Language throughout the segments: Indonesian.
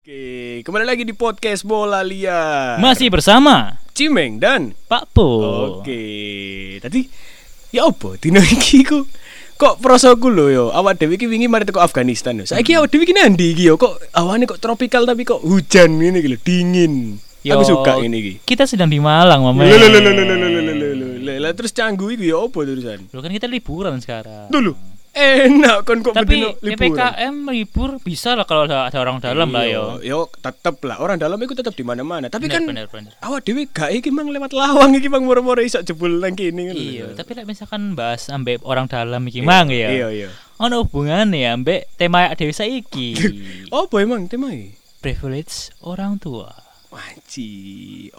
Oke, kembali lagi di podcast Bola Lia. Masih bersama Cimeng dan Pak Po. Oke, tadi ya opo dino iki ku kok prosoku lo yo awak dhewe iki wingi mari teko Afghanistan yo. Saiki hmm. awak dhewe iki nang iki yo kok awane kok tropical tapi kok hujan ngene iki lho, dingin. Yo, Aku suka ini iki. Kita sedang di Malang, Mama. Lho lho lho lho lho lho lho lho. Terus canggu iki yo terusan? Lho kan kita liburan sekarang. Dulu. Enak kon kok Tapi. PPKM libur bisa lah kalau ada, ada orang dalam lah yo. Yo tetep lah orang dalam itu tetep di mana-mana. Tapi Bener, kan bener, bener. awak dhewe gak iki mang lewat lawang iki mang moro-moro iso jebul nang lho. Iya, tapi like misalkan bahas ambek orang dalam iki mang ya. Iya iya. Ono hubungannya ambek tema Dewi saiki. Apa emang temai? Privilege orang tua. Wanci.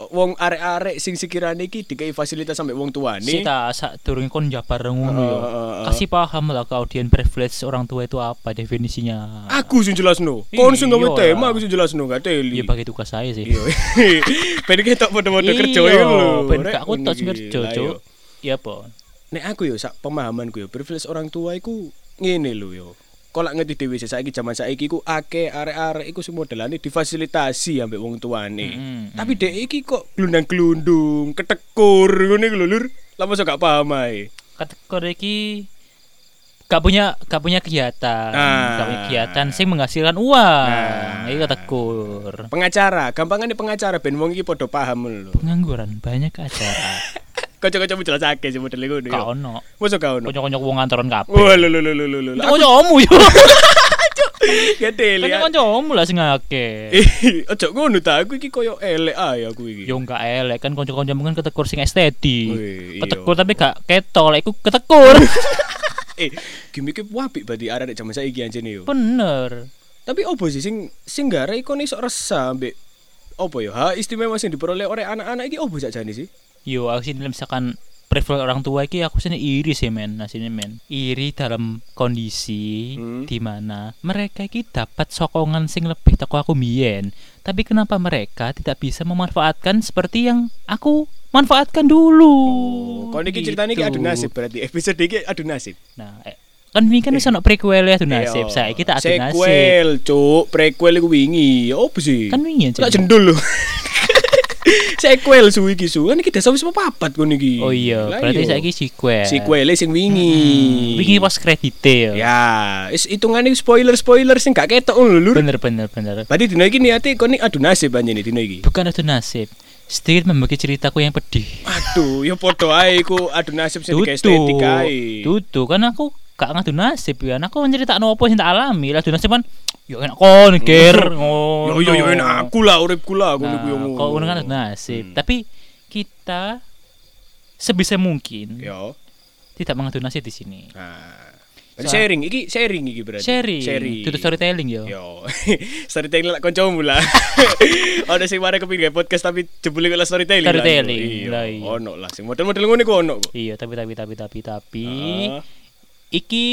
Wong arek-arek sing sekiranya iki dikai fasilitas sampai wong tuane. Sita sak durung kon jabar ngono yo. Heeh, heeh. Kasih paham lah ke audien privilege orang tua itu apa definisinya. Aku sing jelasno. Kon sing gawe Iya. tema aku sing jelasno gak teli. Iya bagi tugas saya sih. Iya. Ben ketok padha-padha kerja Iya, iki lho. ben gak aku tok ngono kerja, iki. Cuk. yo. Iya po. Nek aku yo sak pemahamanku yo privilege orang tua iku ngene lho yo. Kok lak ngerti dhewe sih saiki jaman saiki ku akeh arek-arek iku sing modelane difasilitasi ambek wong tuane. Mm-mm, Tapi dek iki kok glundang-glundung, ketekur ngono iku lho Lur. Lah gak paham ae. Kategori iki gak punya gak punya kegiatan, Ah. gak punya kegiatan sing menghasilkan uang. Nah. Iki kategor. Pengacara, gampangane pengacara ben wong iki padha paham lho. Pengangguran banyak acara. Kanca-kancamu jelasake sih model ngono Gak yo. ono. Mosok gak ono. Kanca-kanca wong kantoran kabeh. Wah lho lho lho lho lho. Kanca-kancamu yo. gede lihat. Kanca-kancamu lah sing akeh. Eh, ojo ngono ta, aku iki koyo elek ae aku iki. Yo gak elek kan kanca-kancamu kan ketekur sing estetik. Iya. Ketekur tapi gak ketol, iku ketekur. Eh, gimmick apik berarti arek jaman saiki anjene yo. Bener. Tapi opo sih sing sing gara iku iso resah ambek opo yo? Ha istimewa sing diperoleh oleh anak-anak iki opo sakjane sih? Yo aku sini misalkan privilege orang tua iki aku sini iri sih men, nah sini men. Iri dalam kondisi Hmm. di mana mereka iki dapat sokongan sing lebih teko aku mbiyen. Tapi kenapa mereka tidak bisa memanfaatkan seperti yang aku manfaatkan dulu? Niki ceritanya iki Gitu. adu nasib berarti episode iki adu nasib. Nah, eh, kan ini kan bisa ono prequel ya adu nasib. Saya kita adu nasib. Sequel, cuk, prequel iku wingi. Opo sih? Kan wingi aja. jendul lho. Sequel suwi iki su. Kan iki desa wis papat kon iki. Oh iya, berarti iya. saya iki sequel. sequel sing wingi. Hmm, wingi pas kredit ya. Ya, is hitungane spoiler-spoiler sing gak ketok ngono lho. Bener bener bener. Berarti dino iki niate kon adu nasib anjene dino iki. Bukan adu nasib. Sedikit membagi ceritaku yang pedih. Aduh, ya padha ae iku adu nasib sing dikasih estetik ae. Tutu kan aku gak ngadu nasib ya. Aku nyeritakno apa sing tak alami. Lah nasib kan yo enak kon ger ngono. Yo yo yo enak aku lah uripku lah ngono Nah, ku yo ngono. ngono kan nasib. Hmm. Tapi kita sebisa mungkin Yo. tidak mengadu nasib di sini. Nah. So- sharing iki sharing iki berarti. Sharing, Sharing. tutu storytelling yo. Yo. storytelling lah kancamu lah. Ada sing mare kepingin podcast tapi jebule kok lah storytelling. lah. Storytelling, Iya. lah, iya. Ono lah sing model-model ngono iku ono. Iya, tapi tapi tapi tapi tapi Heeh. Iki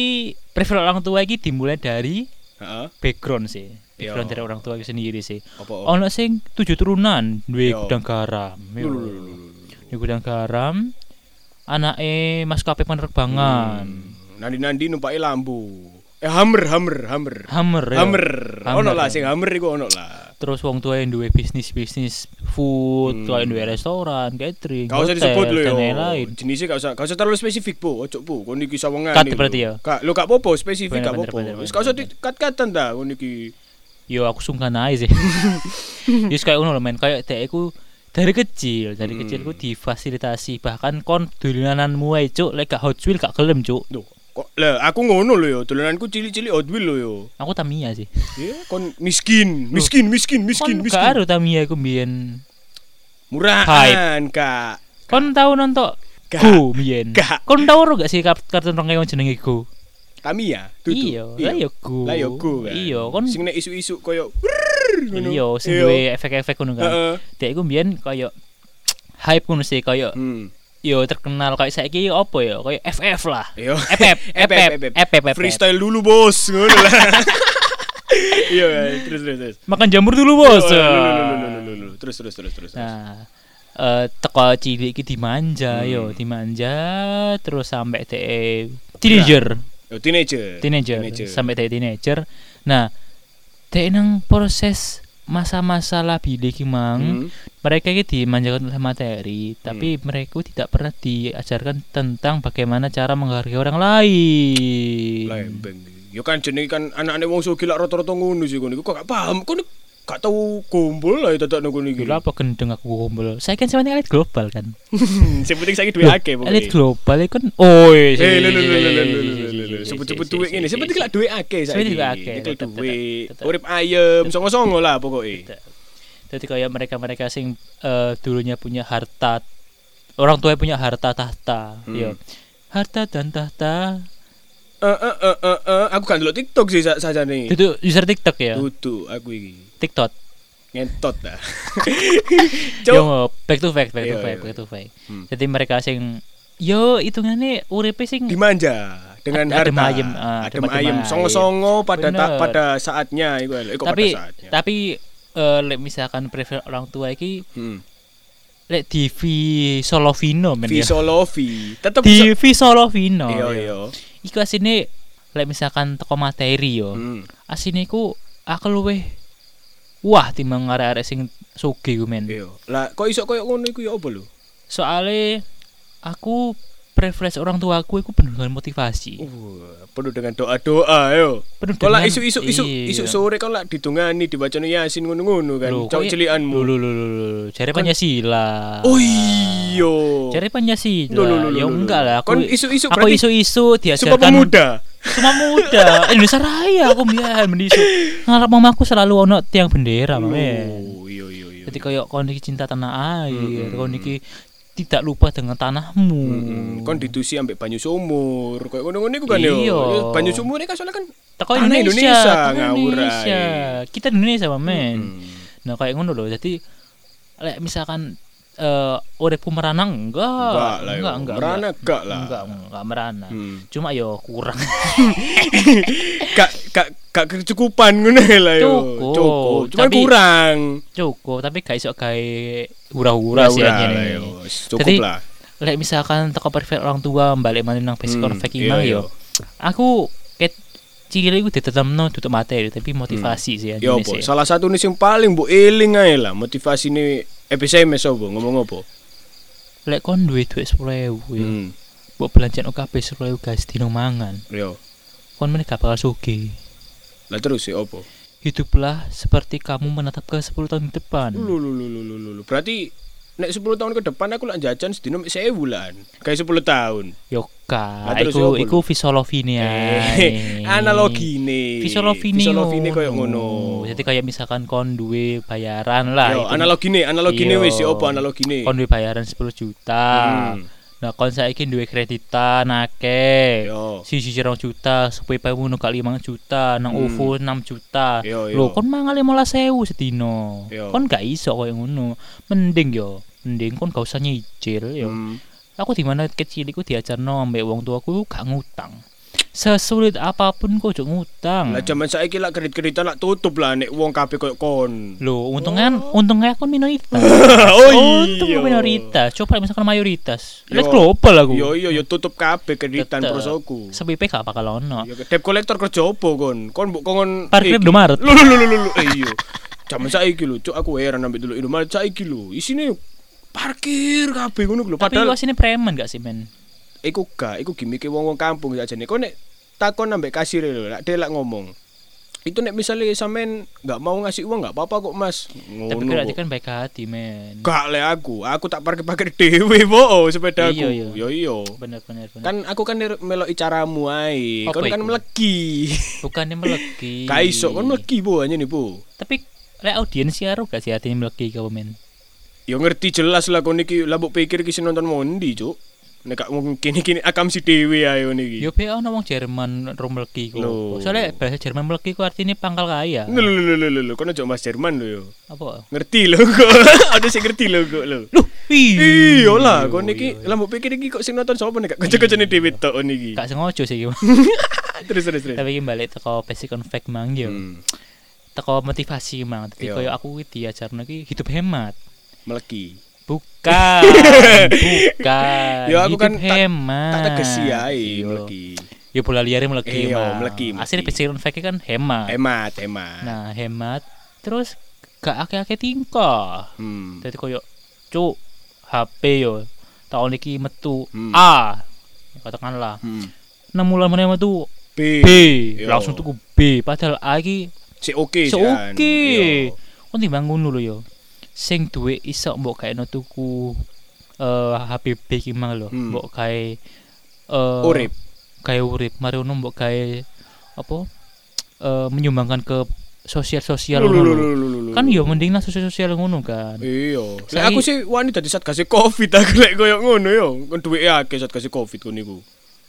prefer orang tua iki dimulai dari Heeh. background sih. Yo. Background dari orang tua sendiri sih. Ono sing tujuh turunan duwe Yo. gudang garam. Lho. Duwe gudang garam. Anake maskapai penerbangan. Hmm. Nandi-nandi numpaki lambu. Eh hammer, hammer, hammer. Hammer. yo. Hammer. Ono Hammer, lah sing hammer iku ono lah. Terus wong tua yang duwe bisnis-bisnis food, Hmm. yang duwe restoran, catering, Gak usah disebut lho yo. Jenisnya gak usah, gak usah terlalu spesifik bu, ojo bu. Kau niki sawangan. Cut nih, berarti ya? Kak, lo gak popo spesifik gak bener, popo. Wis gak usah bener. di cut-cutan dah. Kau niki. Yo aku sungkan aja sih. Yus kayak ngono lho men, kayak dek iku dari kecil, dari Hmm. kecil ku difasilitasi bahkan kon dolananmu ae cuk, lek gak Hot Wheels gak gelem cuk. Duh, kok lah aku ngono lho yo. Dolananku cilik-cilik Hot Wheel lho yo. Aku Tamiya sih. Ya, kon miskin, miskin, miskin, miskin, Kon miskin. gak aro Tamiya iku mbiyen. Murahan, Kak. Kon tau nonton. Go mbiyen. Kon tau ora gak sih kart- kartun rong jenenge Go? Tamiya, tutu. Iya, lah ya Go. Lah yo go. Iya, kon sing nek isu-isu koyo iya sing Iya. duwe efek-efek ngono kan. Dek iku mbiyen koyo hype ngono sih koyo Hmm. Yo terkenal kayak saiki apa ya kayak FF lah Iya. FF FF FF Freestyle dulu, Bos. Ngono lah. Iya, terus terus terus. makan jamur dulu bos. Terus terus terus terus. nah eh teko cilik iki dimanja Hmm. yo dimanja terus sampai te teenager Yo, teenager. teenager sampai te teenager nah te nang proses masa-masa labile ki mang Hmm. mereka ini dimanjakan oleh materi tapi mereka tidak pernah diajarkan tentang bagaimana cara menghargai orang lain Lembeng. Ya kan jenenge kan anak-anak wong sugih lak rata-rata ngono sih kono. Kok gak paham. Kono gak tahu kumpul lah itu tak nunggu nih apa gendeng aku kumpul? Saya kan sebenarnya elit global kan. Sing penting saya duit akeh pokoknya elit global itu kan oh iya, iya eh sebut-sebut duit ini sing penting lah duit akeh saya duit itu duit urip ayam, songo-songo lah pokoknya jadi kayak mereka-mereka sing eh, dulunya punya harta orang tua punya harta tahta iya. harta dan tahta Eh eh eh eh eh, aku kan delok TikTok sih sa- sajane. itu user TikTok ya Tutu aku iki. TikTok Ngentot dah. yo back to fact back to Iya, fact iya. back to fact Hmm. jadi mereka sing yo hitungannya uripe sing dimanja dengan Adem harta ayem, ah, adem adem ayem songo-songo pada ta- pada saatnya iku lho, tapi pada saatnya tapi eh, lek misalkan prefer orang tua iki hmm. lek di Solovino men ya Visolovi tetep di Solovino iya ya. iya iku asine lek misalkan teko materi yo hmm. asine iku aku luweh wah timbang arek-arek sing sugih ku men. Iya. Lah kok iso koyo ngono iku ya apa lho? Soale aku preference orang tua aku iku penuh dengan motivasi uh, penuh dengan doa-doa yo penuh dengan- isu-isu isu iya. isu sore kok lah ditungani dibacane Yasin ngono-ngono kan cok kok- cilianmu Lho lho lho lho, lho. Jare Pancasila. oh iya Jare Pancasila. Ya enggak lah aku. Kon isu-isu aku isu-isu Sumpah diajarkan pemuda Sumpah muda. Indonesia Raya aku mbiyen mendisu. Ngarep mamaku selalu ono tiang bendera men. oh iya iya iya Jadi kayak kon iki cinta tanah air, Mm-mm. kon iki tidak lupa dengan tanahmu. Mm-mm. kon ditusi ambek banyu sumur kayak ngono-ngono iku kan yo Iya. Ya, banyu sumur kan soalnya kan Teko Indonesia, Indonesia, ngawur Indonesia. Kita Indonesia men. Hmm. Nah kayak ngono loh. Jadi lek misalkan eh uripku merana enggak. Enggak lah enggak, enggak, Merana enggak. enggak lah. Enggak, enggak merana. Hmm. Cuma yo kurang. Gak gak gak kecukupan ngono lah yo. Cukup, Cukup. Cuma tapi- kurang. Cukup, tapi gak iso gawe hura-hura sih anjene. yo. Cukup Jadi, lah. Lek misalkan teko perfect orang tua balik mana nang basic Hmm, hmm, fake iya, yo. Aku ket cilik iku ditetemno tutup materi tapi motivasi sih Yo anjene apa? sih. Salah satu nih sing paling mbok eling ae lah motivasi ini episode apa ngomong apa? Lek kon duwe duit 10.000 yo. Hmm. Mbok belanjaan OKP 10.000 guys dino mangan. Yo. Kon meneh gak bakal sugih. Lah terus sih apa? Hiduplah seperti kamu menatap ke 10 tahun ke depan. Lu lu lu lu lu lu. lu. Berarti nek 10 tahun ke depan aku lak jajan sedino mek 1000 lah. Kayak 10 tahun. Yo ka, iku apa iku visualofine ya. Eh, analogine. Visualofine. Visualofine koyo ngono. Jadi kayak misalkan kon duwe bayaran lah. Yo, analogine, analogine wis yo apa analogine? Kon duwe bayaran 10 juta. Hmm. Nah, kon saiki duwe kreditan akeh. Yo. Siji rong juta, supaya pamu nukak 5 juta, nang Hmm. OVO 6 juta. Yo, yo. Lho, kon mangan 15.000 sedino. Yo. Kon gak iso koyo ngono. Mending yo, mending kon gak usah nyicil yo. Hmm. Aku di mana kecil iku diajarno ambek wong tuaku gak ngutang. Sesulit apa pun kok ojo ngutang. Lah zaman saiki lak kredit-kreditan lak tutup lah nek wong kabeh koyo kon. Loh, untungnya untungnya aku minoritas. Oh, Untung iya. aku minoritas. Coba misalkan mayoritas. Yo. Lihat global aku. Yo yo yo tutup kabeh kreditan prosoku. Sepipe gak bakal ono. Yo debt collector kerja apa kon? Kon mbok kon Parkir. Indomaret. Lho lho lho lho lho. Eh, Iya. Zaman saiki lho, cuk aku heran ambek dulu Indomaret saiki lho. Isine parkir kabeh ngono lho. Tapi Padahal lu sini preman gak sih men? iku gak, iku gimmick wong-wong kampung sakjane. Kok nek takon ambek kasir lho, lak dia lak ngomong. Itu nek misalnya sampean nggak mau ngasih uang nggak apa-apa kok mas. Tapi Ngono berarti kok. kan baik hati men. Gak le aku, aku tak parkir parkir dewe po sepeda aku. Iya, iya. Yo iya. Bener bener bener. Kan aku kan melok caramu ae. Kan iku? meleki. Bukannya meleki. Ka iso kon meleki po aja nih po. Tapi lek audiens karo gak sih artinya meleki kau men? Yo ngerti jelas lah kon iki lah mbok pikir iki sing nonton mondi, Cuk. Nek gak mungkin kini-kini akam si dewe ae ngono iki. Yo be ono wong Jerman ro kok. Soalnya bahasa Jerman meleki ku artinya pangkal kaya. Lho lho lho lho lho, kono Mas Jerman lho yo. Apa? Ngerti lho kok. Ada sing ngerti lho kok lho. Loh, Iya lah, kon iya, iki iya. lah mbok pikir iki kok sing nonton sapa nek gak kanca-kancane dhewe tok niki. Gak sengaja sih iki. Terus terus terus. Tapi iki balik teko basic on fact mang yo. Hmm, Teko motivasi mang. Dadi Yo. koyo aku iki diajarno iki hidup hemat. meleki. Bukan. bukan. Yo aku hidup kan hemat. Tak tegesi ae Yo. meleki. Ya bola Iya, Mang. meleki, Asli meleki. basic on fact kan hemat. Hemat, hemat. Nah, hemat. Terus gak akeh-akeh tingkah. Hmm. Dadi koyo cuk HP yo tahun iki metu Hmm. A katakanlah Hmm. 6 bulan meneh metu B. B Yo. langsung tuku B padahal A iki Si oke kan. oke Yo. kon timbang ngono lho yo sing duwe iso mbok gaekno tuku eh HP B ki mang lho Hmm. mbok gawe eh Urip. gawe urip mari ngono mbok gawe apa eh menyumbangkan ke sosial-sosial ngono kan yo mending nang sosial-sosial ngono kan Iya. Lek aku sih wani dadi saat kasih Covid aku lek koyo ngono yo. Kon duwe akeh saat kasih Covid kon niku.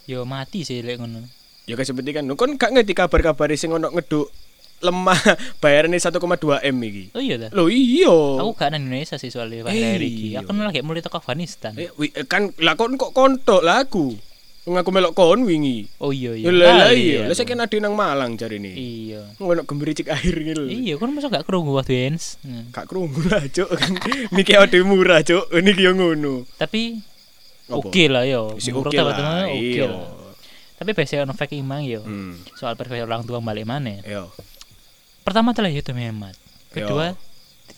yo mati sih lek ngono Ya kan seperti kan kon gak ngerti kabar-kabar sing ono ngeduk lemah bayarannya 1,2 M iki. oh iya dah Loh iya. aku gak nang Indonesia sih soalnya pas Eh, iki iya. aku lagi mulai teko Afghanistan Eh, eh, kan lah kon kok kontok lah aku. Ngaku melok kon wingi. oh iya iya Ya lah iya. aku. Lah saiki nang nang Malang jarine. iya Ngono gembericik air gitu. iya kan masa gak krungu waktu Ens Hmm. Kak krungu lah, Cuk. Mikir ade murah, Cuk. Ini ki yo ngono. tapi oke lah yo Si Menurut oke aku lah. oke Iya. lah tapi biasanya ono fake imang yo Hmm. soal preferensi orang tua balik mana Yo. Pertama adalah itu hemat kedua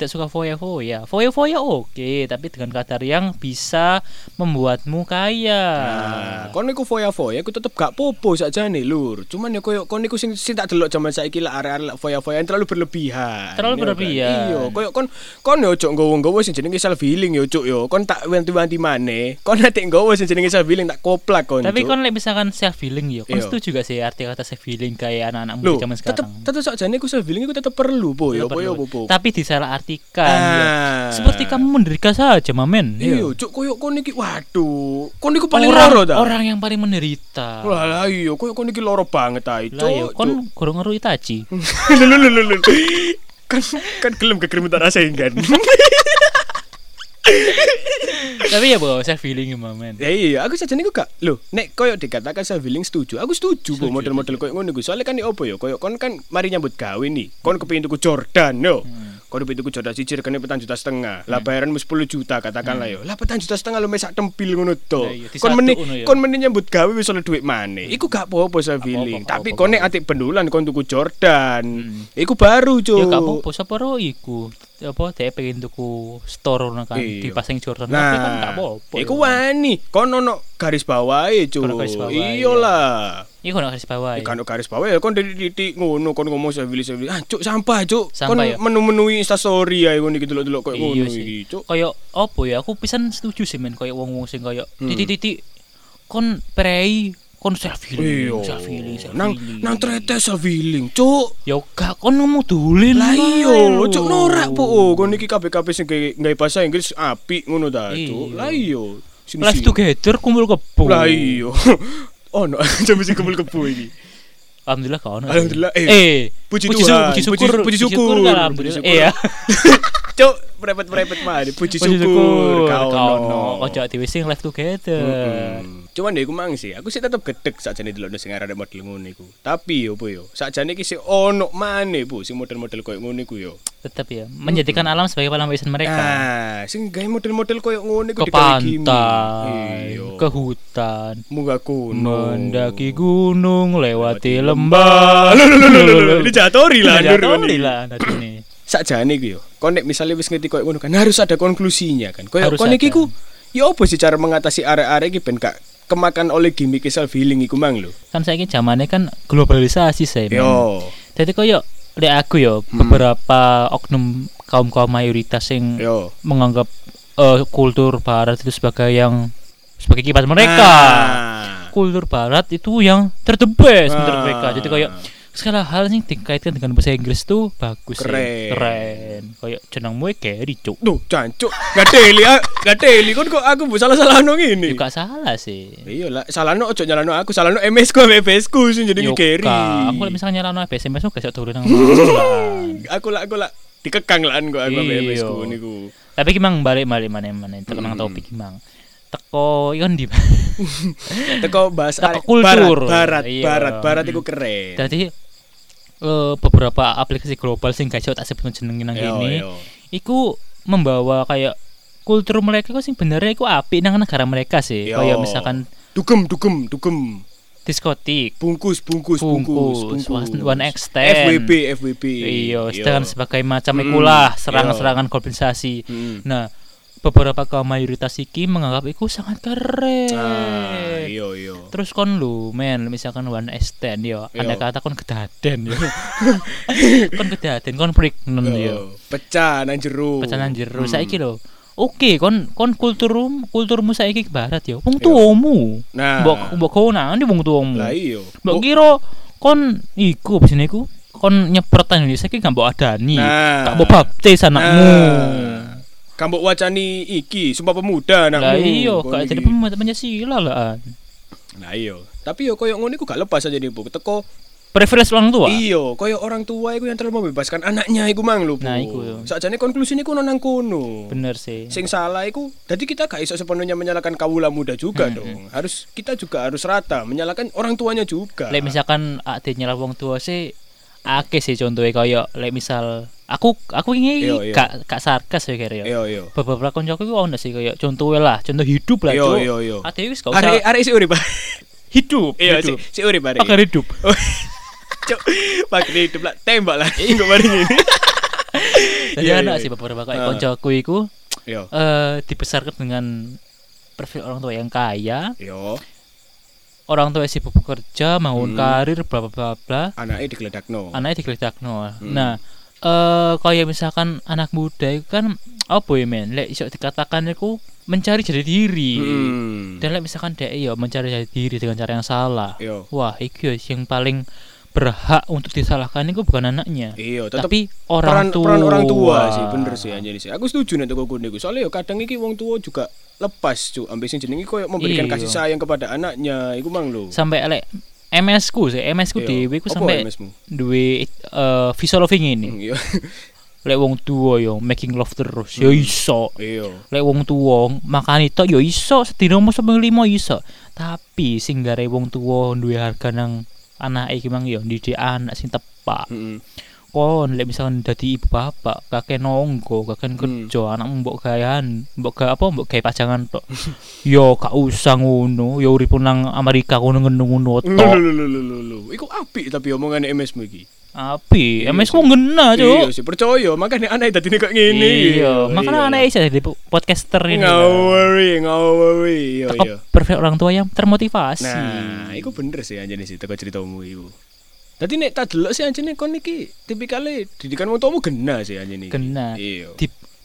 tidak suka foya-foya foya-foya oke tapi dengan kadar yang bisa membuatmu kaya Nah, kon niku foya-foya aku tetep gak popo sakjane lur. Cuman ya koyo kon niku sing sing tak delok jaman saiki lah area-area foya-foya yang terlalu berlebihan. Terlalu Iya kan? berlebihan. Iya, koyo kon kon yo ojo nggowo-nggowo sing jenenge self healing yo cuk yo. Kon tak wanti-wanti maneh. Kon nek nggowo sing jenenge self healing tak koplak kon. tapi kan like, misalkan self healing yo kan Iya. setuju gak sih arti kata self healing kayak anak-anak muda zaman tetep sekarang tetep sakjane ku self healing iku tetep perlu po yo Tetep po yo po. tapi disalahartikan ya. Ah. seperti kamu menderita saja mamen Iya, Iya. cuk koyo kon iki waduh. Kon niku paling orang, loro ta. orang yang paling menderita Wah lah iya, koyo kon iki loro banget ae, lah yo cuk. kon kurang ngeru Itachi. Kan kan gelem kekerimutan rasain kan. tapi ya bawa self healing mamen Ya iya, aku saja niku gak. Lho, nek koyo dikatakan self healing setuju. Aku setuju Setuju, model-model koyo ngono iku. Soalnya kan iki opo ya? Koyo kon kan mari nyambut gawe nih. Kon kepengin tuku Jordan yo. Kon kepengin tuku Jordan siji regane petang juta setengah. Lah bayaran 10 juta katakanlah yo. Lah petang juta setengah lu mesak tempil ngono to. Iya, Kon meni ya. kon meni nyambut gawe wis oleh duit maneh. Iku gak apa-apa healing. apa-apa, Tapi kon nek atik pendulan kon tuku Jordan. Iku baru, Cuk. ya gak apa-apa iku apa dia pengen tuku store ngono kan Iya. di pasang Jordan tapi kan gak apa-apa Iku ya. wani, kon ono garis bawahe, Cuk. Ono garis bawah, Iyalah. iku nek garis bawah ya. Ikan garis bawah ya kon titik ngono kon ngomong sevili sevili. Ah, Cuk, sampah, Cuk. Kon Sampah ya? menu-menui Insta story ae ngono iki delok-delok koyo Iya ngono iki, Cuk. Kayak apa ya? Aku pisan setuju sih men kayak wong-wong sing Hmm. titik-titik kon prei kon self healing, Iya. self healing, self Nang nang trete self healing, Cuk. Ya gak kon ngomong dulin Lah iya. Cuk norak po. Kon iki kabeh-kabeh sing gawe bahasa Inggris apik ngono ta, Cuk. Iya. Lah iya. Live together kumpul kebo. Lah iya. Ono sampe sing kumpul kebo iki. Alhamdulillah kau Alhamdulillah, eh, eh puji puji, Tuhan, puji syukur puji- puji syukur, kan alhamdulillah puji syukur. iya Cuk, merepet-merepet mah. Puji puji syukur. kau no ojo dhewe sing live together. Mm-mm. Cuman deh aku mang sih, aku sih tetep gedek sakjane delok sing arek model ngono iku. Tapi yo po yo, sakjane iki sing ono maneh Bu, sing model-model koyo ngono iku yo. tetap ya. Menjadikan alam sebagai pelampiasan mereka. Ah, sing gawe model-model koyo ngono iku ke digawe pantai Iya. ke hutan. Munggah gunung. mendaki gunung lewati lembah. Lho lho lho lho, lho lho, ini jatori lah Tidak Nur, tahu ini. lah anak ini Sakjane iku yo. Kon nek misale wis ngerti koyo ngono kan harus ada konklusinya kan. Koyo Harus kon iki ada. ku ya apa sih cara mengatasi arek-arek iki ben gak kemakan oleh gimmick self healing iku mang lho. kan saya zamannya kan globalisasi saya Yo. jadi koyo lek aku yo Hmm. beberapa oknum kaum kaum mayoritas yang Yo. menganggap eh, kultur barat itu sebagai yang sebagai kipas mereka Ah. kultur barat itu yang terdebes menurut Ah. mereka jadi kayak segala hal yang dikaitkan dengan bahasa Inggris tuh bagus sih. Keren. keren kayak jenengmu Gary cuk Duh, jancuk. Gak teli, ah, gak teli. Kon kok aku bu salah-salah nong ini. juga salah sih Iya lah, salah no ojo nyalano aku, salah no MS ku, MS ku sing jadi ngekeri. aku misalnya nyala no SMS gak bisa turun nang. Aku lah, aku lah dikekang lah aku aku Iya. MS ku niku. tapi gimang balik balik mana mana terkenang Hmm. topik gimang teko yon di Teko bahas Teko kultur. barat, barat, Iya. barat, barat iku keren. jadi eh, beberapa aplikasi global sing gak iso tak sebut jenengin nang yo. iku membawa kayak kultur mereka kok sing benernya iku apik nang negara mereka sih Yo. kayak misalkan Dugem, dugem, dugem. diskotik Bungkus, bungkus, bungkus, Bungkus, bungkus. one- extend. FWB, FWB. iya sedangkan sebagai macam Mm, ikulah serangan-serangan globalisasi Mm. nah beberapa kaum mayoritas iki menganggap itu sangat keren Ah, iya iya. terus kon lu men misalkan one extend yo Iya. anda kata kon kedaden yo kon kedaden kon pregnant yo Yo, pecah nang jero. pecahan jero Hmm. saiki lho Oke, kon kon kulturmu kulturmu saiki ke barat yo. Wong Iya. tuamu. Nah. Mbok mbok kono ndi wong tuamu. Lah iya. Mbok kira kon iku bisine iku kon nyepret nang Indonesia iki gak mbok adani. Nah. Gak mbok baptis anakmu. Nah. Kambok wacani iki Sumpah Pemuda anakmu. Lah iya, gak iki. jadi pemuda Pancasila lah. Nah iya. Tapi yo koyo ngono iku gak lepas aja nih, Bu. Teko Preferensi orang tua. Iya, koyo orang tua iku yang terlalu membebaskan anaknya iku mang lho. Nah, iku yo. Sakjane konklusine iku nang kono. Bener sih. Sing salah iku, jadi kita gak iso sepenuhnya menyalahkan kawula muda juga Hmm, dong. Harus kita juga harus rata menyalahkan orang tuanya juga. Lek misalkan ade nyelap wong tua sih akeh sih contohnya kaya lek misal aku aku ini Iya, iya. gak gak sarkas ya kira ya. Iya, iya. Beberapa koncoku iku ono sih kaya contohnya lah, contoh hidup lah, Iya, iya, iya. Ade wis usah Arek arek si urip. Hidup, Iya, si hidup. si urip arek. Pakai hidup. Cuk, pakai hidup lah, tembak lah. Enggak mari ini. Jadi Iya, iya, sih iya. beberapa kayak Ah. koncoku iku Iya. eh dibesarkan dengan profil orang tua yang kaya, Yo, orang tua sibuk bekerja, bangun Hmm. karir, bla bla bla bla. anaknya digledakno. Anaknya digeletakno. Hmm. Nah, eh kayak misalkan anak muda itu kan apa ya men? Lek iso dikatakan iku mencari jati diri. Hmm. Dan lek misalkan dia ya mencari jati diri dengan cara yang salah. Yo. Wah, itu yang paling berhak untuk disalahkan itu bukan anaknya. Iya, tapi peran orang tua. peran orang tua sih bener sih anjir sih. Aku setuju nek kok niku. Soalnya yo kadang iki wong tua juga lepas cu ambek sing jenenge koyo memberikan Iya. kasih sayang kepada anaknya. Iku mang lho. Sampai lek MS ku sih, MS ku Iya. dhewe ku sampai duwe eh visual loving ini. Hmm, Iya. Lek wong tua yo making love terus, yo Hmm. iso. Iya. Lek wong tua makan itu yo iso sedina mau sampai lima iso. Tapi sing gare wong tua duwe harga nang anak iki mang yo didik anak sing tepak. Heeh. Kon lek misalkan dadi ibu bapak kakek nonggo kakek Hmm. kerja anak mbok gayan mbok ga apa mbok gawe pajangan tok. yo gak usah ngono, yo urip nang Amerika ngono ngono Lho tok. lho lho lho lho, lho. Iku apik tapi omongane MS-mu iki. Api, Iya MS ku ngena, Iya Cuk. sih percaya, makanya anak dadi kok ngene. Iya, makanya anak bisa jadi podcaster ini. Nggak worry, nggak worry. Iya iya. perfect orang tua yang termotivasi. Nah, iku bener sih anjene sih teko ceritamu iku. Dadi nek tak delok sih anjene kon iki tipikale didikan wong tuamu gena sih anjene. iki. Kena. Iya.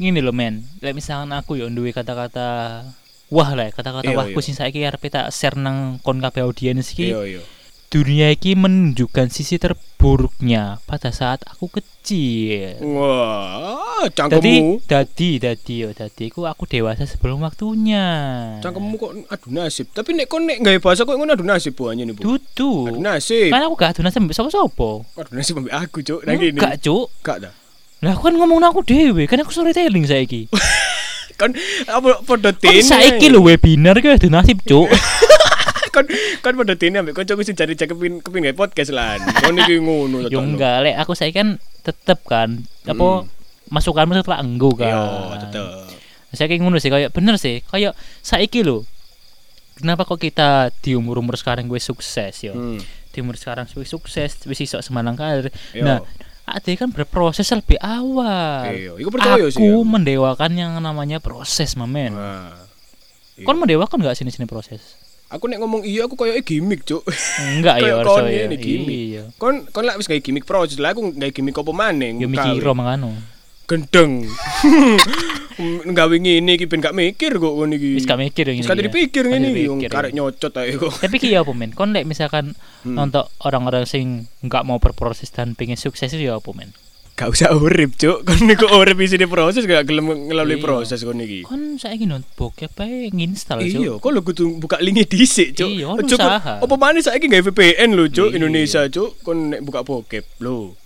Ngene lho men. Lek misalkan aku yo duwe kata-kata wah lah kata-kata Iya, wahku iya. sing saiki arep tak share nang kon kabeh audiens iki. Iya iya. Dunia iki menunjukkan sisi terburuknya pada saat aku kecil. Wah, cangkemmu. dadi, dadi yo, dadi ku aku dewasa sebelum waktunya. Cangkemmu kok adu nasib. Tapi nek kon nek gawe bahasa kok ngono adu nasib bu anjene bu. Dudu. Adu nasib. Kan aku gak adu nasib mbek sapa-sapa. Adu nasib ambek aku, Cuk. Nang kene. Enggak, Cuk. Gak dah. Lah aku kan ngomong aku dhewe, kan aku storytelling saiki. Kon apa Kan tene. saiki lho webinar ki adu nasib, Cuk. kon kon padha tene ambek kancaku sing cari cek kepin kepin gawe podcast lan. Kon iki ngono Yo enggak, lek aku saiki kan tetep kan apa masukanmu setelah enggo kan. Yo, tetep. Saya kayak ngono sih kayak bener sih kayak saiki lho. Kenapa kok kita di umur-umur sekarang gue sukses yo. Hmm. Di umur sekarang gue sukses wis iso semanang karir. Nah, Ade kan berproses lebih awal. Iya, iku percaya aku sih aku. mendewakan yang namanya proses, mamen. Nah. Kon mendewakan gak sini-sini proses? Aku nek ngomong iya aku koyo gimmick, Cuk. Enggak ya, kon ya. ini gimmick. Iya. Kon kon lak wis gawe gimmick proses lah aku gawe gimmick apa maneh? Yo Gawe. mikiro mangano. gendeng. Nggawe ngene iki ben gak mikir kok ngono iki. Wis gak mikir yang Wis ini. gak dipikir Gak ngene iki dipikir, wong ya. karek nyocot ae kok. Tapi ki ya apa men? Kon lek misalkan Hmm. untuk orang-orang sing nggak mau berproses dan pengen sukses itu ya apa men? Gak usah urip, Cuk. Kon niku urip isine proses gak gelem ngelalui Iya. proses kon iki. Kon saiki non bokep ae nginstal Cuk. Iya, kok lho kudu buka link dhisik, Cuk. Iya, Cuk. Apa maneh saiki gawe VPN lho, Cuk, Iya. Indonesia, Cuk. Kon nek buka bokep lho.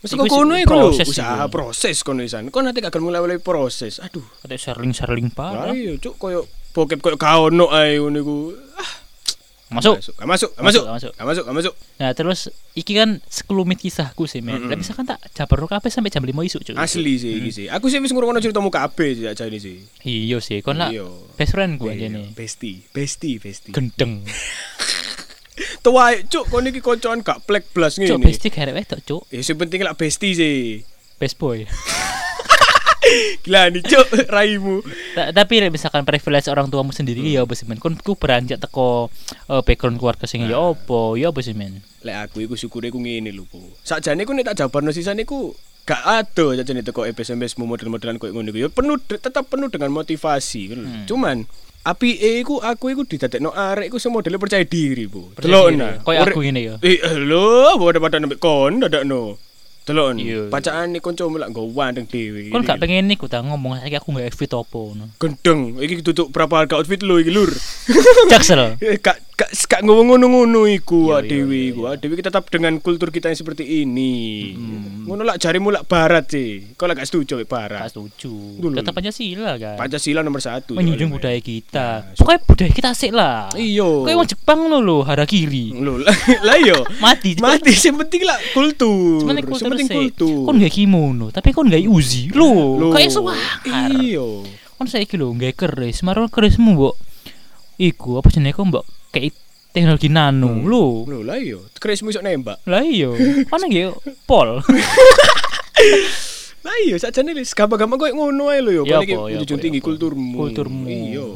Mesti kok kono iku proses usaha proses kono isan. Kon nanti gak gelem ngelalui proses. Aduh. Kata serling-serling Lah parah. iya, Cuk, koyo bokep koyo gak ono ae ngono iku. Ah, Masuk. Gak masuk, gak masuk. Gak masuk. Gak masuk, gak masuk. Nah, terus iki kan sekelumit kisahku sih, men. Mm-mm. Lah misalkan tak jabar kabeh sampai jam 5 isuk, Cuk. Asli sih iki sih. Aku sih wis ngrungokno ceritamu kabeh sih aja ini sih. Iya sih, kon lah Iya. best friend gue aja nih. Bestie, bestie, bestie. Gendeng. Tua cuk kon iki koncoan gak plek blas Cuk ngene. bestie garek wedok cuk. Ya sing penting lak bestie sih. Best boy. Gila nih cuk raimu. Ta- tapi nek misalkan privilege orang tuamu sendiri ya apa sih men? Kon ku beranjak teko eh, background keluarga sing ya apa? Ya apa sih men? Lek aku iku syukure ku ngene lho, Po. Sakjane ku nek tak jabarno sisane ku gak ada sakjane teko SMS-mu model-modelan koyo ngono iku. Ya penuh tetap penuh dengan motivasi lho. Cuman api iku aku iku didadekno arek iku sing modele percaya diri, Bu. Delok nah. Koyo aku ngene ya. Eh, lho, pada nembek kon dadakno. Delok Iya, nih. Pacaan nih koncomu lak nggo wandeng dhewe. Kon gak pengen niku ta ngomong saiki aku gak fit opo ngono. gendeng. Iki tutup berapa harga outfit lu iki, Lur. Jaksel. Eh, Kak kak kak ngomong ngono-ngono iku Iya, awak iya, dhewe iya, iku. Awak dhewe tetap dengan kultur kita yang seperti ini. Ngono lak jarimu lak barat sih. Kau lak gak setuju wek Gak barat. setuju. Dulu. Tetap Pancasila kan. Pancasila nomor satu. Menjunjung budaya kita. Nah, Pokoknya budaya kita asik lah. Iya. Kayak wong Jepang lho, harakiri. Lho, lah lah iya. Mati. Mati sing penting lah kultur. Cuman kultur penting sih. kultur. Kon gak kimono, tapi kon gak uzi. Lho, Lho. kayak suwakar. Iya. Kon saiki lho gak keris, marang kerismu mbok iku apa jenenge kok mbok kayak teknologi nano. Hmm. Lho. Lho lah iya. Kerismu iso nembak. Lah iya, mana nggih pol. Lah iya sakjane wis gampang-gampang koyo ngono ae lho yo. Ya ya tinggi ya apa. kulturmu. Kulturmu. Iya.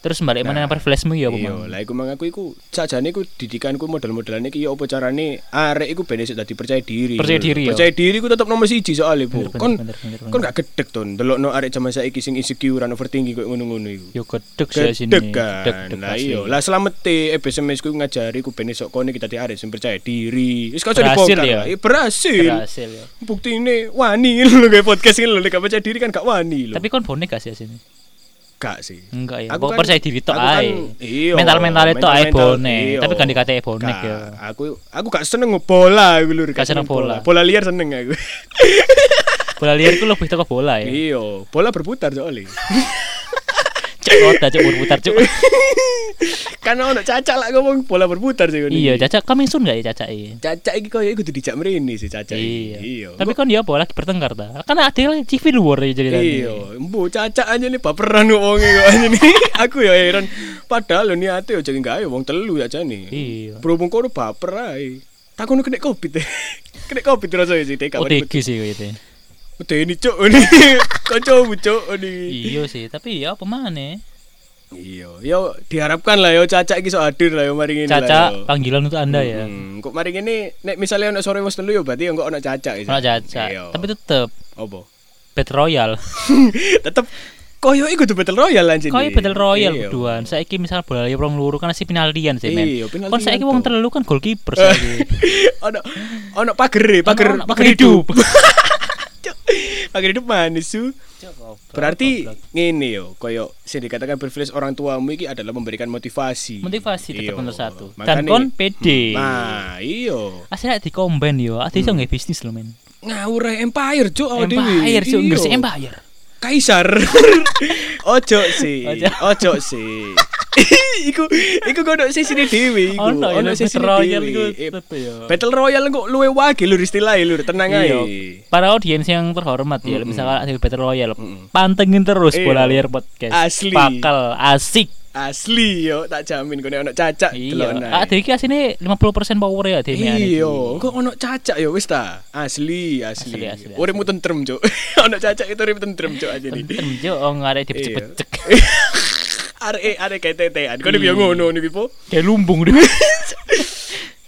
Terus balik mana yang privilege-mu ya Iya, Mang? lah iku mang aku iku sakjane iku didikanku model-modelan iki ya apa carane arek iku ben dadi percaya diri. Percaya diri, ya. Percaya diri ku tetep nomor siji soalnya, Bu. Kon kon gak gedek to ndelokno arek zaman saiki sing insecure an overthinking koyo ngono-ngono iku. Yo gedek sih sini. Kan. Gedek Lah iya, lah selamete SMS ku ngajari ku ben iso kono kita dadi arek sing percaya diri. Wis Berhasil dibongkar ya? Eh, berhasil. Berhasil ya. Bukti ini wani lho podcast ini lho gak percaya diri kan gak wani lho. Tapi kon bonek gak sih sini? Gak sih. Enggak ya. Aku kan- percaya diri tok aku kan- ae. iya, Mental-mental itu ae bonek, iya. tapi kan dikate bonek ya. Aku aku gak seneng bola aku lho. Gak seneng bola. Bola liar seneng aku. Bola liar ku lebih teko bola ya. Iya, bola berputar soalnya. Cuk kota cuk berputar cuk. Karena ono cacak lah ngomong bola berputar ngono Iya. Caca coming soon gak ya Caca ini? Cacak iki koyo iku dijak mrene sih cacak Iya. iki. Iya. Tapi kan dia apa lagi bertengkar ta? Kan yang civil war ya jadi Iya, mbo cacak aja nih baperan wonge kok aja nih. Aku ya heran. Padahal lo niate yo jangan gawe wong telu aja nih. Iya. Berhubung kono baper ae. Takon kena covid. kena covid rasanya sih tek. OTG sih gitu. Medeni cuk ini. Kancamu cuk ini. Iya sih, tapi ya apa mana? Iya, yo diharapkan lah yo cacak iki iso hadir lah yo mari ngene lah. Caca yo. panggilan untuk anda ya. Hmm, kok mari ngene nek misalnya ono sore wis telu yo berarti yo engko ono cacak iki. Kalau Caca, Iya. tapi tetep opo? Battle Royale. Tetep koyo iku tuh battle royale anjing. Kau Battle Royale Iya. berduaan. Saiki misal bola liar wong luru kan si penaltian sih men. Iya, penaltian Kon saiki wong telu kan goalkeeper saiki. ono ono pager, pager, Ono- ono pager pager hidup. pager hidup manis su. Berarti ngene yo, koyo sing dikatakan privilege orang tuamu iki adalah memberikan motivasi. motivasi tetep Iya. nomor satu. Dan kon pede. Nah, iyo. Asli di komben yo, ati iso nggih bisnis lho men. Ngawur empire cuk awake dhewe. Empire cuk, Iya. Empire. Kaisar. Ojo sih. Ojo sih. iku iku kono sisine dhewe iku. Ono ya Battle Royale dhewe. iku ya. Battle Royale kok luwe wage lur istilahnya lur, tenang ae. Iya. Para audiens yang terhormat ya, misalkan ada Battle Royale, Mm-mm. pantengin terus Iya. bola liar podcast. Asli. Bakal asik. Asli yo, tak jamin kono ono cacak Iya. Ah, iki asine 50% power ya dhewe Iya, kok ono cacak ya wis ta. Asli, asli. Asli, asli. Uripmu tentrem, Cuk. ono cacak itu urip tentrem, Cuk aja. Tentrem jo oh, ngarep Iya. dipecek-pecek. Arek kayak tetean. Kok dia ngono niki po? Kayak lumbung deh.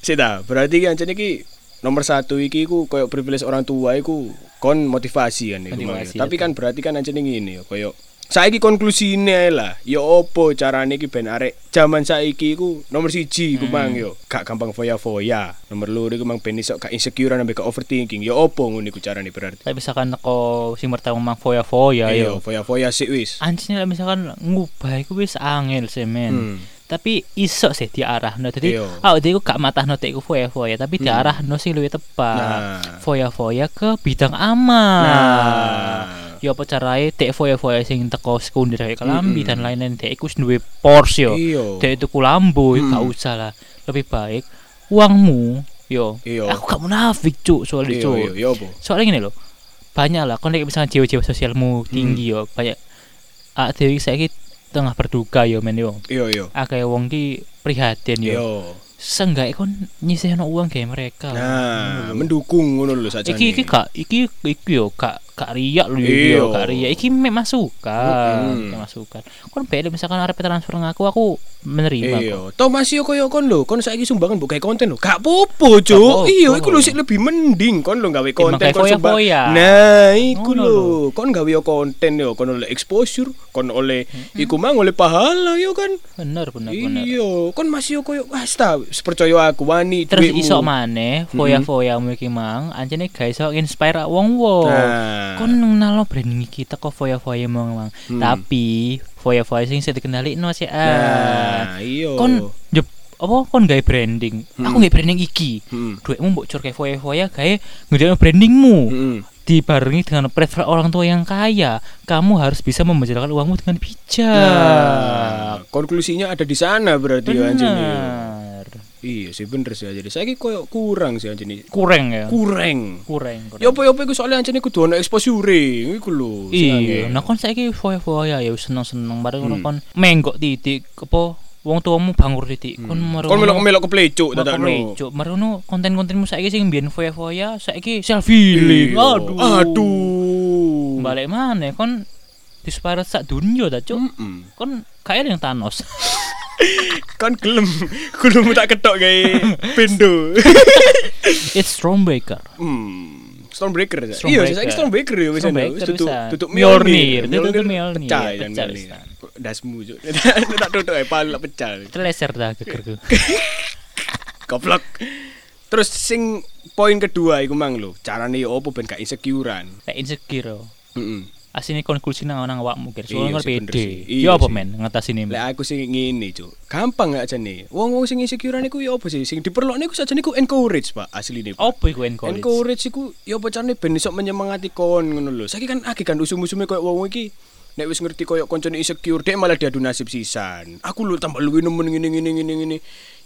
Sita, berarti kan ancen iki nomor satu iki ku koyo privilege orang tua iku kon motivasi kan iku Tapi kan berarti kan ancen ngene yo koyo saiki konklusine lah ya opo carane iki ben arek zaman saiki iku nomor siji iku Hmm. mang yo gak gampang foya-foya nomor loro iku mang ben iso gak insecure ambek gak overthinking ya opo ngono iku carane berarti Tapi misalkan neko sing pertama mang foya-foya iya yo. foya-foya sik wis lah misalkan ngubah iku wis angel sih men. Hmm. Tapi iso sih diarahno. Dadi Iya. awak dhewe gak matahno tek iku foya-foya, tapi diarahno sing luwih tepat. Nah. Foya-foya ke bidang aman. nah Ya apa carae tek foya-foya sing teko sekunder kayak kelambi Mm-mm. dan lain-lain dek iku duwe Porsche yo. iya Dek itu kulambo Mm. gak usah lah. Lebih baik uangmu yo. Iya. Aku gak munafik cuk soalnya cuk. iya iya opo Soalnya gini loh. Banyak lah nek misalnya jiwa-jiwa sosialmu tinggi yo, banyak ah dewi saiki tengah berduka yo men yo. iya iya Akeh wong ki prihatin yo. iya seenggaknya kon nyisihno uang kayak mereka. Nah, mendukung ngono lho sajane. iki iki gak iki iki yo gak gak riak lho iki Iya. yo gak riak iki mek masukan mek masukan kon beda misalkan arep transfer ngaku aku menerima Iya, masih yo koyo kon lho, kon saiki sumbangan mbok gawe konten lho. Gak popo, Cuk. Iya, iku lho sik lebih mending kon lho gawe konten gawe kon sumbang. Nah, iku lho. Kon gawe yo konten yo, kon oleh exposure, kon oleh iku mang oleh pahala yo kan. bener bener bener. Iya, kon masih yo koyo wis ta, percaya aku wani terus iso maneh foya-foya iki mang anjene gak iso inspire wong-wong. Nah. kon ngenalo branding kita kok foya-foya mang. Mang Hmm. foya-foya sing bisa dikendali no sih ah Nah, iya. kon jep apa kon gawe branding aku gawe branding iki Hmm. duitmu mbok cur kayak foya-foya gawe ngedekno brandingmu Hmm. dibarengi dengan prefer orang tua yang kaya kamu harus bisa membicarakan uangmu dengan bijak Nah, konklusinya ada di sana berarti ya anjing. Iya sih bener sih jadi saya koyo kurang sih anjing. kurang ya Kurang. kurang kurang. Ya apa ya apa iku soalnya anjene kudu ana exposure iku lho. iya nah kon saiki foya-foya ya seneng-seneng bareng ngono kon menggok titik apa wong tuamu bangur titik kon marung Kon melok-melok keplecuk dadak dadakno. Cuk, marono konten-kontenmu saiki sing mbiyen foya-foya saiki self healing. Iya. Aduh. Aduh. Balik mana kon disparet sak dunia ta, Cuk. Mm-mm. Kon kayak yang Thanos. Kon gelem gelem tak ketok gawe pendo. It's Stormbreaker. Hmm. Stormbreaker ya. Iya, saya Stormbreaker ya wis Wis tutup tutup Mjolnir, tutup Mjolnir, Pecah ya Mjolnir. Dasmu juk. Tak tutup eh pala pecah. Teleser dah gegerku. Goblok. Terus sing poin kedua iku mang lho, carane yo opo ben gak insecurean. Lek insecure. Heeh. Asine konklusi nang nang awakmu kira. Iya Soalnya kon sih, bener pede. sih. Iya Yo apa sih. men ngatasi ini? Lek aku sing ngene, Cuk. Gampang gak jane. Wong-wong sing insecurean iku yo opo sih? Sing diperlokne iku sajane iku encourage, Pak, asline. Pak. Apa iku encourage? Encourage iku yo apa carane ben iso menyemangati kon ngono lho. Saiki kan akeh kan usum-usume koyo wong iki nek wis ngerti koyo koncone insecure dek malah diadu nasib sisan. Aku lho tambah luwih nemen ngene ngene ngene ngene.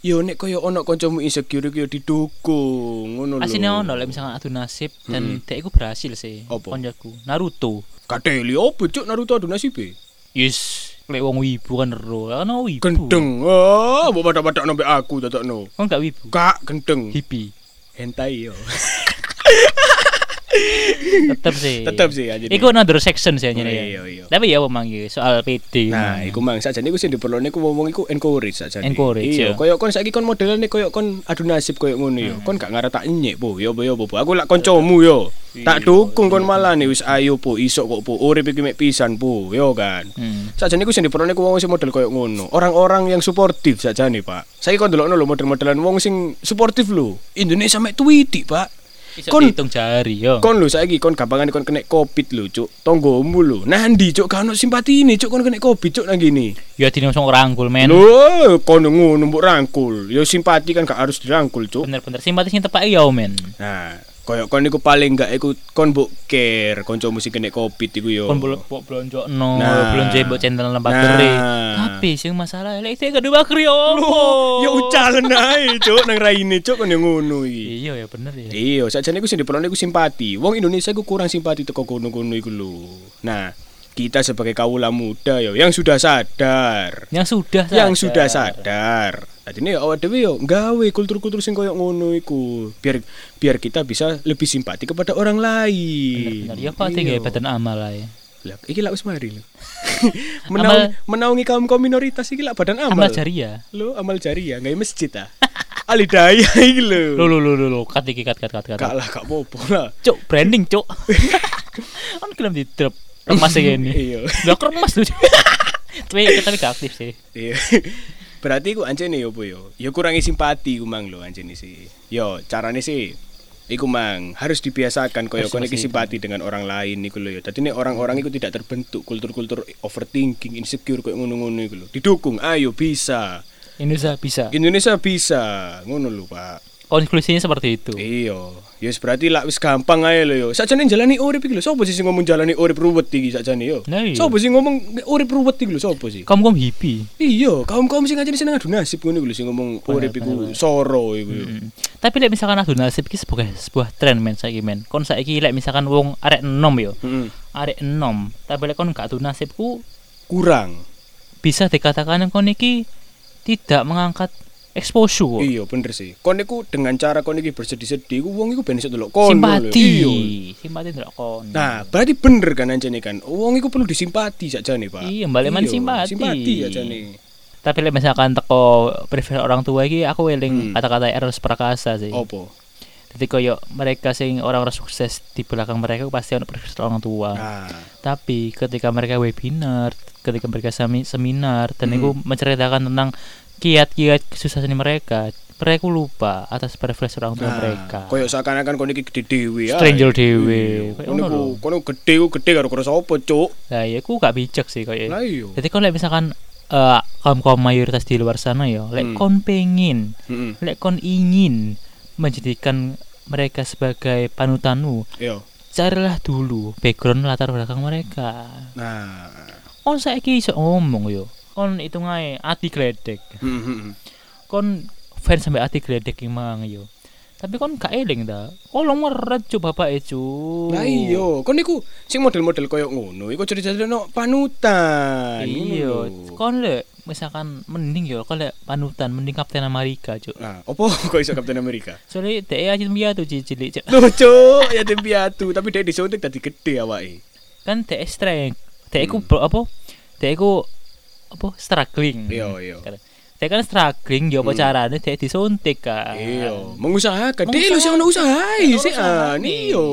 Yo nek koyo ono kancamu insecure yo didukung ngono lho. Asine ono lek misalkan adu nasib dan dek iku berhasil sih. Konjaku Naruto. Kateli opo cuk Naruto adu nasib e? Yes, lek wong wibu kan ero. Ono wibu. Gendeng. Ah, mbok badak-badak nambe aku dadakno. Kon gak wibu. Kak gendeng. Hippie. Hentai yo. Tetep sih. Tetep sih aja. Iku another section sih anjene Oh, ya. iya, iya. Tapi ya memang iki soal PD. Nah, iku mang sajane iku sing diperlone iku wong iku encourage sajane. Encourage, Iya, ya. koyo kon saiki kon modelane koyo kon adu nasib koyo ngono yo. Kon gak ngarep tak nyek po, yo po yo po. Aku lak kancamu yo. Tak dukung kon malah nih wis ayo po iso kok po urip iki mek pisan po, yo kan. Hmm. Sajane iku sing diperlone iku wong sing model koyo ngono. Orang-orang yang suportif sajane, Pak. Saiki kon delokno lho model-modelan wong sing suportif lho. Indonesia mek tweetik, Pak. Kon- dihitung jari yo. Kon lho saiki kon gampangan kon kena covid lho, Cuk. Tonggomu lho. Nandi, Cuk, kan ono simpati ini, Cuk, kon kena covid, Cuk, nang gini. Ya dine langsung rangkul men. Lho, kono ngono mbok rangkul. Ya simpati kan gak harus dirangkul, Cuk. Bener-bener simpati sing tepak ya men. Nah, koyo kon iku paling gak iku kon mbok care kancamu sing kena covid iku yo. Kon mbok blonjokno, Nah. blonjo mbok centel nang Nah. bakeri. Tapi sing masalah lek iki gak bakeri yo. Ya ucalan ae, Cuk, nang raine, Cuk, kon yo ngono iki. Iya ya bener ya. Iya, sajane iku sing diperlone iku simpati. Wong Indonesia iku kurang simpati teko kono-kono iku lho. Nah, kita sebagai kaula muda yo yang sudah sadar. Yang sudah yang sadar. sudah sadar. Tadi ini awak dewe yo gawe kultur-kultur sing koyo ngono iku. Biar biar kita bisa lebih simpati kepada orang lain. Bener, ya kok Iya. badan amal lah ya. Lah, iki lak wis mari lho. Menaung, menaungi kaum kaum minoritas iki lak badan amal. Amal jariah. Lo amal jariah nggak masjid ah. Alidaya iki lho. Lo lo lo lo lo kat iki kat kat kat kat. Gak lah, gak apa-apa lah. Cuk, branding cuk. kan film di drop remas ini. Iya. Gak keremas tuh. Tapi tapi gak aktif sih. Iya. Berarti ku anjene yo apa yo? Ya kurangi simpati ku mang lho anjene sih. Yo, carane sih Iku mang harus dibiasakan koyo dibiasakan. simpati dengan orang lain iku lho ya. Dadi nek orang-orang iku tidak terbentuk kultur-kultur overthinking, insecure koyo ngono-ngono iku lho. Didukung, ayo bisa. Indonesia bisa. Indonesia bisa. Ngono lho, Pak. Konklusinya seperti itu. Iya. Ya wis berarti lah wis gampang ae lho yo. Sakjane jalani urip iki lho. Sopo sih sing ngomong jalani urip ruwet iki sakjane yo? Nah, iya. Sopo sih ngomong urip ruwet iki lho? Sopo sih? Kamu kamu hippie. Iya, kaum-kaum sing ajane seneng adu nasib ngono iku lho sing ngomong urip iku soro iku. yo. Hmm. Tapi lek misalkan adu nasib iki sebagai sebuah tren men saiki men. Kon saiki lek misalkan wong arek enom yo. Heeh. Arek enom, tapi lek kon gak adu nasibku Kurang. bisa dikatakan kon iki tidak mengangkat exposure. Iya bener sih. Kon iku dengan cara kon iki bersedih-sedih, iku wong iku ben iso delok kon. simpati. Iya. Simpati ndelok kon. Nah, berarti bener kan anjene kan. Wong iku perlu disimpati sakjane, Pak. Iya, balik mana simpati. Simpati ajane. Tapi lek misalkan teko prefer orang tua iki aku eling Hmm. kata-kata Eros Prakasa sih. Opo? Jadi koyo mereka sing orang-orang sukses di belakang mereka pasti ono prefer orang tua. Nah, Tapi ketika mereka webinar, ketika mereka semi- seminar dan Hmm. itu menceritakan tentang kiat-kiat kesusahan mereka, mereka lupa atas preferensi orang tua nah, mereka. Koyo seakan-akan kon iki gede dhewe ya. Stranger dhewe. Iya. Kayak Kon ngono iku lho. kon iku gede ku gede karo karo sapa, Cuk? Lah ya aku gak bijak sih koyo. Lah iya. Jadi kalau misalkan eh, kaum kaum mayoritas di luar sana ya, lek Hmm. kon pengen, Heeh. lek kon ingin menjadikan mereka sebagai panutanmu, Iya. carilah dulu background latar belakang mereka. Nah. Kon saiki iso ngomong yo. Kon hitung ae ati gledek. Heeh. Kon fans sampai ati gledek ki mang yo. Tapi kon gak eling ta. Kolong meret cuk bapak e cuk. Lah iya, kon niku sing model-model koyo ngono, iku cerita-cerita panutan. Iya, ngono lho. kon lek misalkan mending yo kon lek panutan mending Kapten Amerika cuk. Nah, opo kok iso Kapten Amerika? Soalnya dia aja tuh cilik cuk. Lucu, ya piatu, tapi dia disuntik tadi gede awake. Kan dia strength. Dia iku Hmm. apa? Dia iku apa struggling. Iya, iya. Dia kan struggling yo apa Hmm. carane dia disuntik kan. Iya, mengusahakan. Dia lu sih ono usaha sih usaha an. nih. Iya.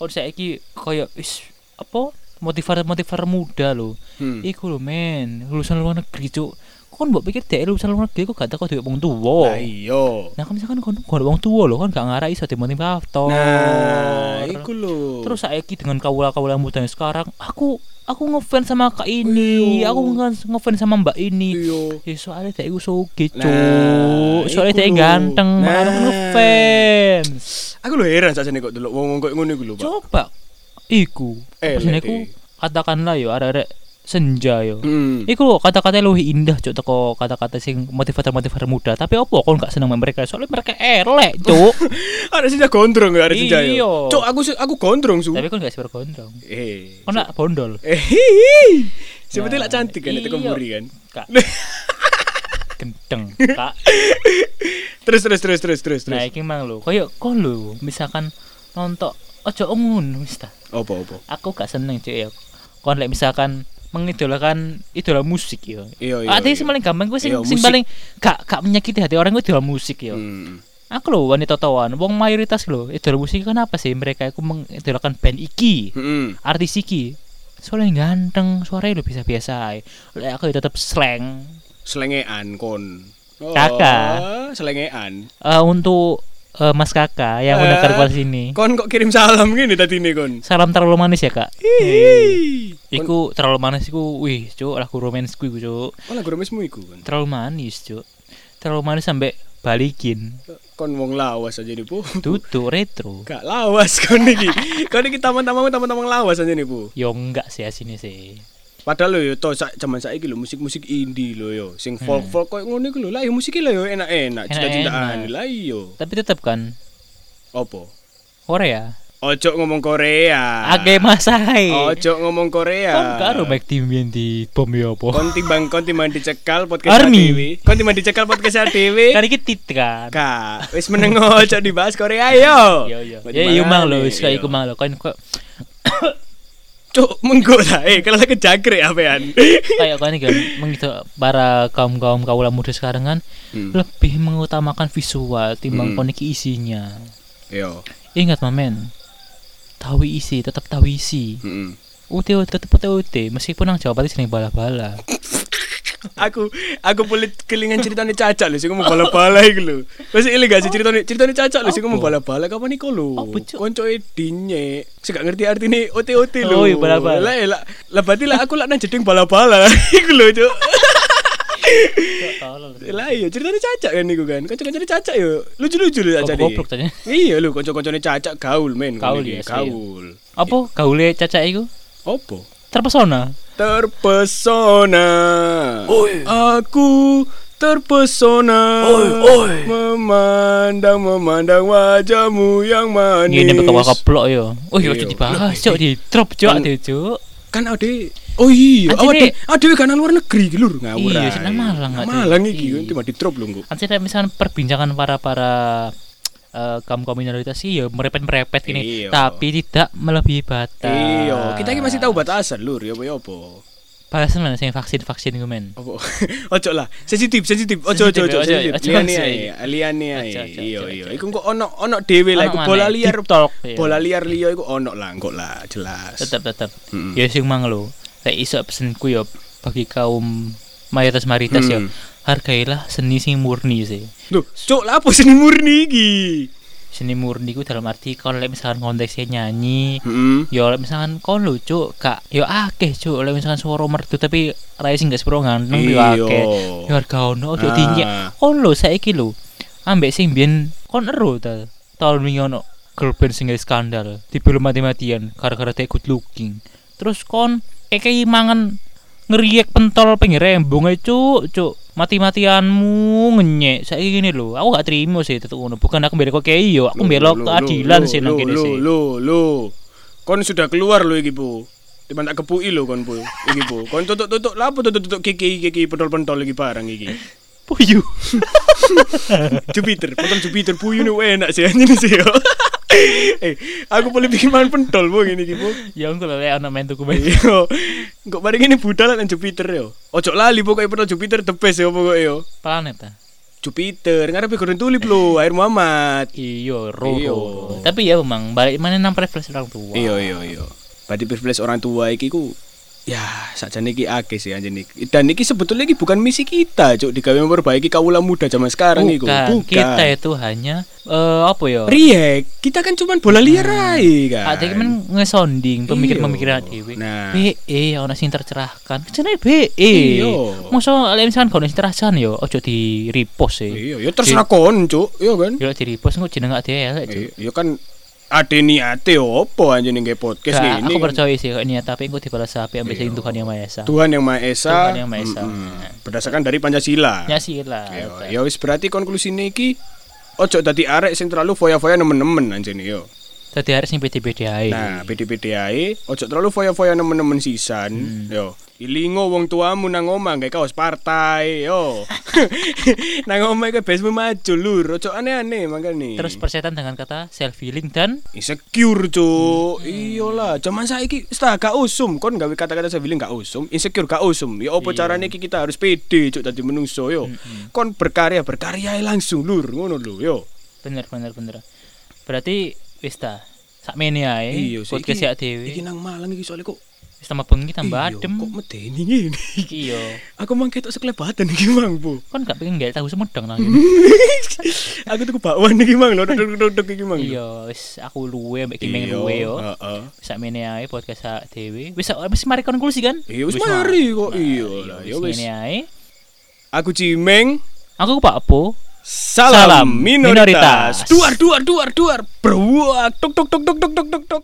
Oh saiki koyo is apa motivator-motivator muda lo. Hmm. Iku lho men, lulusan luar negeri cuk. Kon mbok pikir dhek lulusan luar negeri kok gak teko duwe wong tuwa. Lah iya. Nah, kan misalkan kon kon wong tuwa lho, kon gak ngarai iso dimotivator. Nah, iku lho. Terus saiki dengan kawula-kawula muda yang sekarang, aku aku ngefans sama kak ini, Iya. aku nge- ngefans sama mbak ini. iya. Ya soalnya dia iku sugih, Nah, soalnya dia ganteng, Nah. aku ngefans. Aku lho heran sakjane kok delok wong-wong koyo ngono iku lho, Pak. Coba iku. Eh, deh. katakanlah yo arek-arek senja yo. Hmm. Iku kata-kata luwih indah cuk teko kata-kata sing motivator-motivator muda. Tapi opo kon gak seneng mereka? Soalnya mereka elek, cuk. Ada sih gondrong ya, ada sih Iya. Cuk, aku aku gondrong su. Tapi kon gak sebar gondrong. Eh. Kon gak bondol. Eh. Sebetulnya Nah, lah cantik kan iya. kemburi kan. Kak. Gendeng, Kak. Terus terus terus terus terus Nah, terus. iki mang lho. Kayak kon lho, misalkan nonton ojo ngono wis ta. Apa apa? Aku gak seneng cuk ya. Kon lek misalkan mengidolakan idola musik ya. Iya iya. Artinya iya. sing paling gampang gue sing, Iya, sing paling gak gak menyakiti hati orang itu idola musik ya. Hmm. Aku loh wanita tawan, wong mayoritas loh idola musik kan apa sih mereka itu mengidolakan band iki, Hmm. artis iki. Soalnya ganteng, suaranya lo biasa-biasa ae. Lek aku ya tetep slang. Selengean kon. Oh, Kakak. Selengean. Eh, untuk eh, Mas Kakak yang Eh. mendengar podcast ini. Kon kok kirim salam gini tadi nih kon. Salam terlalu manis ya, Kak. Hihi. Kon, Iku terlalu manis iku, wih, cuk, lagu romansku iku, cuk. oh lagu romesmu iku kon. Terlalu manis, cuk. Terlalu manis sampai balikin. Kon wong lawas aja nih bu. Tutup retro. Gak lawas kon iki. Kon iki taman-taman taman-taman lawas aja nih bu. Yo enggak sih asine sih. Padahal lho yo to sak zaman saiki lho musik-musik indie lho yo. Sing folk-folk koyo ngono iku lho. Lah yo musik lho yo enak-enak, cinta-cintaan. Lah iya. Tapi tetep kan Apa? Korea. Ojo ngomong Korea. Age masai. Ojo ngomong Korea. Kon karo Mac Dimien di bom yo apa? Kon timbang kon timbang dicekal podcast Army. Kon timbang dicekal podcast dhewe. Kan iki tit kan. Kak, wis meneng ojo dibahas Korea yo. Yo yo. Ya yo mang lo, wis kayak iku mang lo. Kan kok Cuk, menggo ta. Eh, kalau lagi jagre apean. kayak kan kan mengitu para kaum-kaum kaula muda sekarang kan Hmm. lebih mengutamakan visual timbang Hmm. kon iki isinya. Yo. Ingat mamen. Tahu isi, tetap tahu isi. Ute tetep ute ute meskipun nang Jawa Bali sering bala-bala. Aku aku pelit kelingan ceritane cacak lho sing ngomong bala-bala iku lho. Wis ile gak sih ceritane cacak lho sing ngomong Apa? bala-bala kapan iku lho. Apa? Koncoe dinye. Sing gak ngerti artine ote-ote lho. Oh, iya, bala-bala. Lah lah lah berarti lah aku lah nang jeding bala-bala. Iku lho, Cuk. Lah iya ceritane cacak kan iku kan. Kanca-kancane cacak yo. Lucu-lucu lho cacak Goblok tanya. Iya lho kanca-kancane cacak gaul men. Gaul, iya, sih. gaul. Apa gaule caca iku? Opo? Terpesona. Terpesona. Oi. Aku terpesona. Oi, oi. Memandang memandang wajahmu yang manis. Ngene bakal keplok yo. Oh iya Iya. ojo dibahas, cok di drop cok Kan- deh, cok. Kan ade Oh iya, awak Anjene- dhewe awak dhewe kan nang luar negeri lur ngawur. Iya, seneng Malang, Malang iki Iya. cuma di drop lho engko. Kan saya misalkan perbincangan para para eh, kaum kaum minoritas sih ya merepet merepet ini, Iya. tapi tidak melebihi batas. Iya, kita iki masih tahu batasan lur, ya apa ya. Batasan mana sih vaksin vaksin itu men? Apa? Ojo lah, sensitif, sensitif. Ojo, ojo, ojo, Liane ae, liane ae. Ojo, Iya, ojo, iya. ojo. Iku kok ono ono dhewe lah, iku bola liar. iya. Bola liar liya iku ono lah, kok lah, jelas. Tetap tetap. Ya sing mang lo. Lek iso pesenku ya bagi kaum mayoritas mayoritas ya Hmm. Hargailah seni sing murni sih. Loh, cok lah apa seni murni iki? Seni murni ku dalam arti kalau lek misalkan konteksnya nyanyi Heeh. Ya lek misalkan kon lho cuk, kak ya akeh cuk, lek misalkan suara merdu tapi rai sing gak sepuro ganteng ya Iya. akeh. Ya harga ono ojo Ah. dinyek. Kon lho saiki lho. Ambek sing biyen kon ero ta. Tahun wingi ono girl band sing skandal, dibelu mati-matian gara-gara dia good looking. Terus kon kayak mangan ngeriek pentol pinggir rembong ae cuk, cuk. Mati-matianmu ngenyek. Saiki gini lho, aku gak terima sih tetu ngono. Bukan aku mbelok kok yo, aku loh, keadilan sih nang kene sih. Loh, loh. Kon sudah keluar lo iki, Bu. Tiba tak kepui lo kon, Bu. Iki, Bu. Kon tutuk-tutuk lah apa tutuk-tutuk kiki kiki pentol-pentol iki barang iki. Puyu. Jupiter, pentol Jupiter puyu nih enak sih anjing sih. Yo. eh, aku boleh bikin makan pentol, Bu, iki, Bu. Ya engko lho lek ana main tuku main. Iya. Kok bareng ini budal nang Jupiter yo. Ojo lali pokoke pentol Jupiter the best yo pokoke yo. Planet ta. Jupiter, ngarepe goreng tulip lo, air Muhammad. Iya, ro, ro, ro. Tapi ya memang balik mana nang preferensi orang tua. Iya iya iya. Berarti privilege orang tua iki ku ya sakjane iki akeh sih anjing iki. Dan iki sebetulnya iki bukan misi kita, Cuk, digawe memperbaiki kaula muda zaman sekarang iku. Bukan, kita itu hanya eh apa ya? Riek, kita kan cuman bola liar ae kan. Ada men ngesonding pemikir-pemikiran Iya. dhewe. Nah. BE ono sing tercerahkan. Jenenge BE. Iya. Mosok lek misalkan kono sing tercerahkan yo ojo di repost sih. Iya, ya terserah kon, Cuk. Iya kan? Yo di repost engko jeneng gak elek. Cuk. Iya, ya kan ade niate opo anjing nge podcast Gak, ini. aku kan. percaya sih kok niat tapi engko dibalas api ambek sing Tuhan yang Maha Esa. Tuhan yang Maha Esa. Tuhan yang Maha Esa. mm-mm. Berdasarkan dari Pancasila. Ya lah. Yo, ya wis berarti konklusine iki ojo dadi arek sing terlalu foya-foya nemen-nemen anjene yo. Dadi harus sing pede-pede ae. Nah, PD-PD ae, ojo terlalu foya-foya nemen-nemen sisan. Hmm. Yo, ilingo wong tuamu nang omah gawe kaos partai, yo. nang omah iku besmu maju lur, ojo aneh-aneh makane. Terus persetan dengan kata self healing dan insecure, cuk. Hmm. Iyalah, zaman saiki tak gak usum, kon gawe kata-kata saya bilang gak usum, insecure gak usum. Ya opo Iya. carane iki kita harus pede, cuk dadi menungso yo. Kon berkarya, berkarya langsung lur, ngono lho, yo. bener bener bener. Berarti wis ta. Sakmene ae Iya, podcast ya dhewe. Iki nang Malang iki soalnya kok Wis tambah bengi tambah iya, adem. Kok medeni ngene iki. Iya. Aku mang ketok sekelebatan iki mang, Bu. Kon gak pengen gak tahu semedang nang aku tuh bakwan iki mang lho, duduk-duduk iki mang. Iya, wis aku luwe mbek Kimeng Iya, luwe yo. Heeh. Sakmene ae podcast sak dhewe. Wis wis mari konklusi kan? Iya, wis mari kok. Iya lah, ya wis. Ae. Aku Cimeng. Aku Pak Po. Salam, Salam minoritas. minoritas. Duar duar duar duar. Berwak tuk tuk tuk tuk tuk tuk tuk.